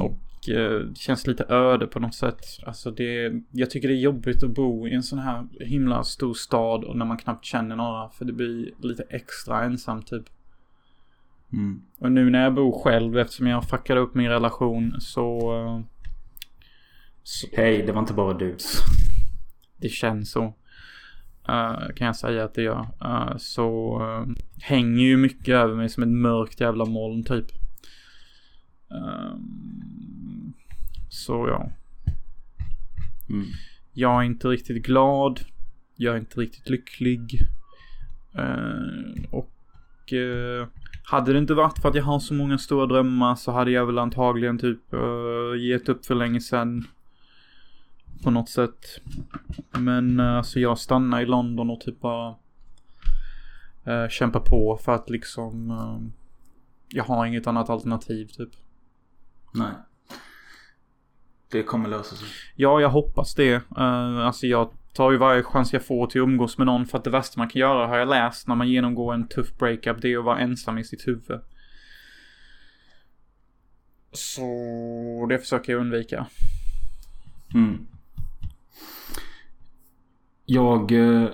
S2: Och eh, det känns lite öde på något sätt. Alltså det, jag tycker det är jobbigt att bo i en sån här himla stor stad och när man knappt känner några. För det blir lite extra ensamt typ.
S1: Mm.
S2: Och nu när jag bor själv eftersom jag fuckade upp min relation så... eh, så
S1: Hej, det var inte bara du.
S2: det känns så. eh, kan jag säga att det gör. Eh, så eh, hänger ju mycket över mig som ett mörkt jävla moln typ. Så ja.
S1: Mm.
S2: Jag är inte riktigt glad. Jag är inte riktigt lycklig. Eh, och eh, hade det inte varit för att jag har så många stora drömmar så hade jag väl antagligen typ uh, gett upp för länge sedan. På något sätt. Men uh, så jag stannar i London och typ bara uh, kämpar på för att liksom eh, jag har inget annat alternativ typ.
S1: Nej. Det kommer lösa sig.
S2: Ja, jag hoppas det. Uh, alltså jag tar ju varje chans jag får till att umgås med någon för att det värsta man kan göra har jag läst när man genomgår en tuff breakup det är att vara ensam i sitt huvud. Så det försöker jag undvika.
S1: Mm. Jag eh,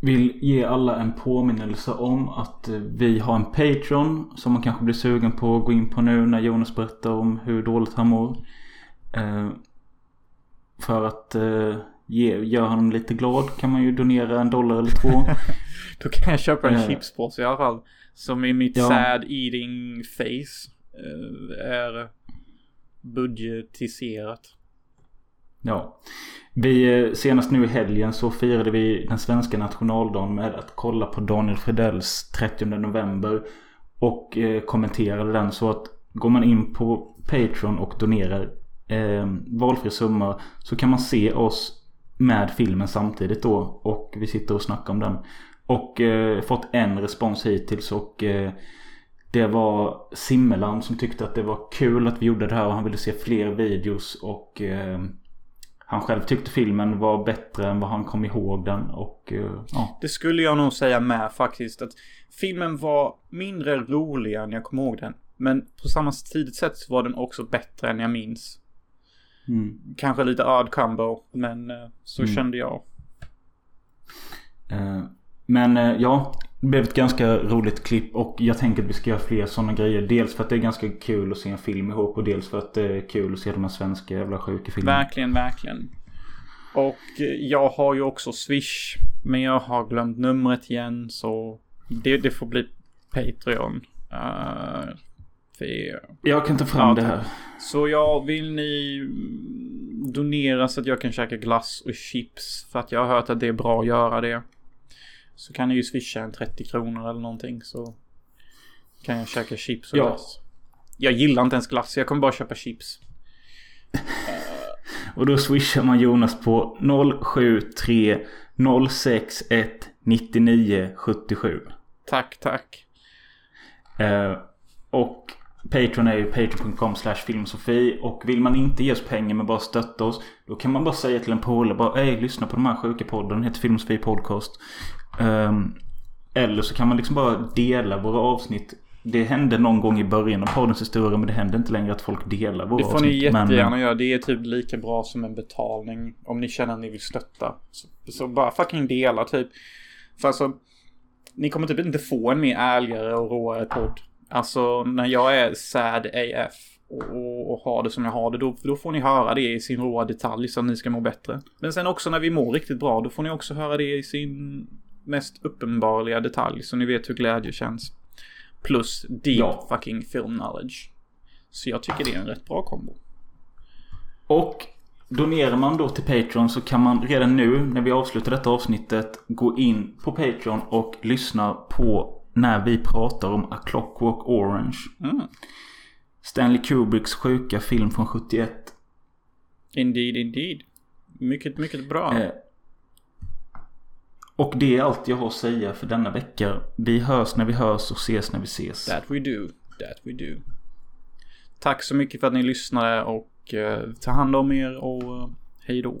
S1: vill ge alla en påminnelse om att eh, vi har en Patreon som man kanske blir sugen på att gå in på nu när Jonas berättar om hur dåligt han mår. Eh, för att eh, ge, göra honom lite glad kan man ju donera en dollar eller två.
S2: Då kan jag köpa en
S1: Eh.
S2: chipspåse i alla fall. Som i mitt
S1: Ja.
S2: sad eating face. är budgetiserat.
S1: Ja. Vi, senast nu i helgen så firade vi den svenska nationaldagen med att kolla på Daniel Fredells 30 november. Och eh, kommenterade den så att går man in på Patreon och donerar eh, valfri summa så kan man se oss med filmen samtidigt då. Och vi sitter och snackar om den. Och eh, fått en respons hittills och eh, det var Simmeland som tyckte att det var kul att vi gjorde det här och han ville se fler videos och eh, han själv tyckte filmen var bättre än vad han kom ihåg den och eh, ja.
S2: Det skulle jag nog säga med faktiskt. Att filmen var mindre rolig än jag kom ihåg den. Men på samma tidigt sätt så var den också bättre än jag minns.
S1: Mm.
S2: Kanske lite odd combo, men eh, så
S1: Mm.
S2: kände jag.
S1: Eh, Men eh, ja, det blev ett ganska roligt klipp och jag tänker att vi ska göra fler sådana grejer. Dels för att det är ganska kul att se en film ihop och dels för att det är kul att se de här svenska jävla sjuka filmerna.
S2: Verkligen, verkligen. Och jag har ju också Swish. Men jag har glömt numret igen så det, det får bli Patreon. Uh, för,
S1: Jag kan ta fram
S2: Ja,
S1: det här.
S2: Så ja, vill ni donera så att jag kan käka glass och chips för att jag har hört att det är bra att göra det. Så kan ni ju swisha en 30 kronor eller någonting så kan jag käka chips och
S1: Ja.
S2: glass. Jag gillar inte ens glass, jag kommer bara köpa chips.
S1: Och då swishar man Jonas på 073 061 99 77.
S2: Tack, tack.
S1: Eh, och Patreon är ju patreon.com filmsofi. Och vill man inte ge oss pengar men bara stötta oss. Då kan man bara säga till en polare bara Ey, lyssna på de här sjuka podden. Den heter Filmsofi Podcast. Um, eller så kan man liksom bara dela våra avsnitt. Det hände någon gång i början av poddens historia men det händer inte längre att folk delar våra
S2: Det får
S1: avsnitt.
S2: ni jättegärna
S1: men,
S2: göra. Det är typ lika bra som en betalning. Om ni känner att ni vill stötta. Så, så bara fucking dela typ. För alltså. Ni kommer typ inte få en mer ärligare och råare podd. Alltså när jag är sad AF. Och, och har det som jag har det. Då, då får ni höra det i sin råa detalj så att ni ska må bättre. Men sen också när vi mår riktigt bra. Då får ni också höra det i sin mest uppenbarliga detalj. Så ni vet hur glädje känns. Plus deep
S1: Ja.
S2: fucking film knowledge. Så jag tycker det är en rätt bra kombo.
S1: Och donerar man då till Patreon så kan man redan nu när vi avslutar detta avsnittet gå in på Patreon och lyssna på när vi pratar om A Clockwork Orange.
S2: Mm.
S1: Stanley Kubricks sjuka film från 71.
S2: Indeed, indeed. Mycket, mycket bra.
S1: Eh, och det är allt jag har att säga för denna vecka. Vi hörs när vi hörs och ses när vi ses.
S2: That we do. That we do. Tack så mycket för att ni lyssnade och eh, ta hand om er och eh, hej då.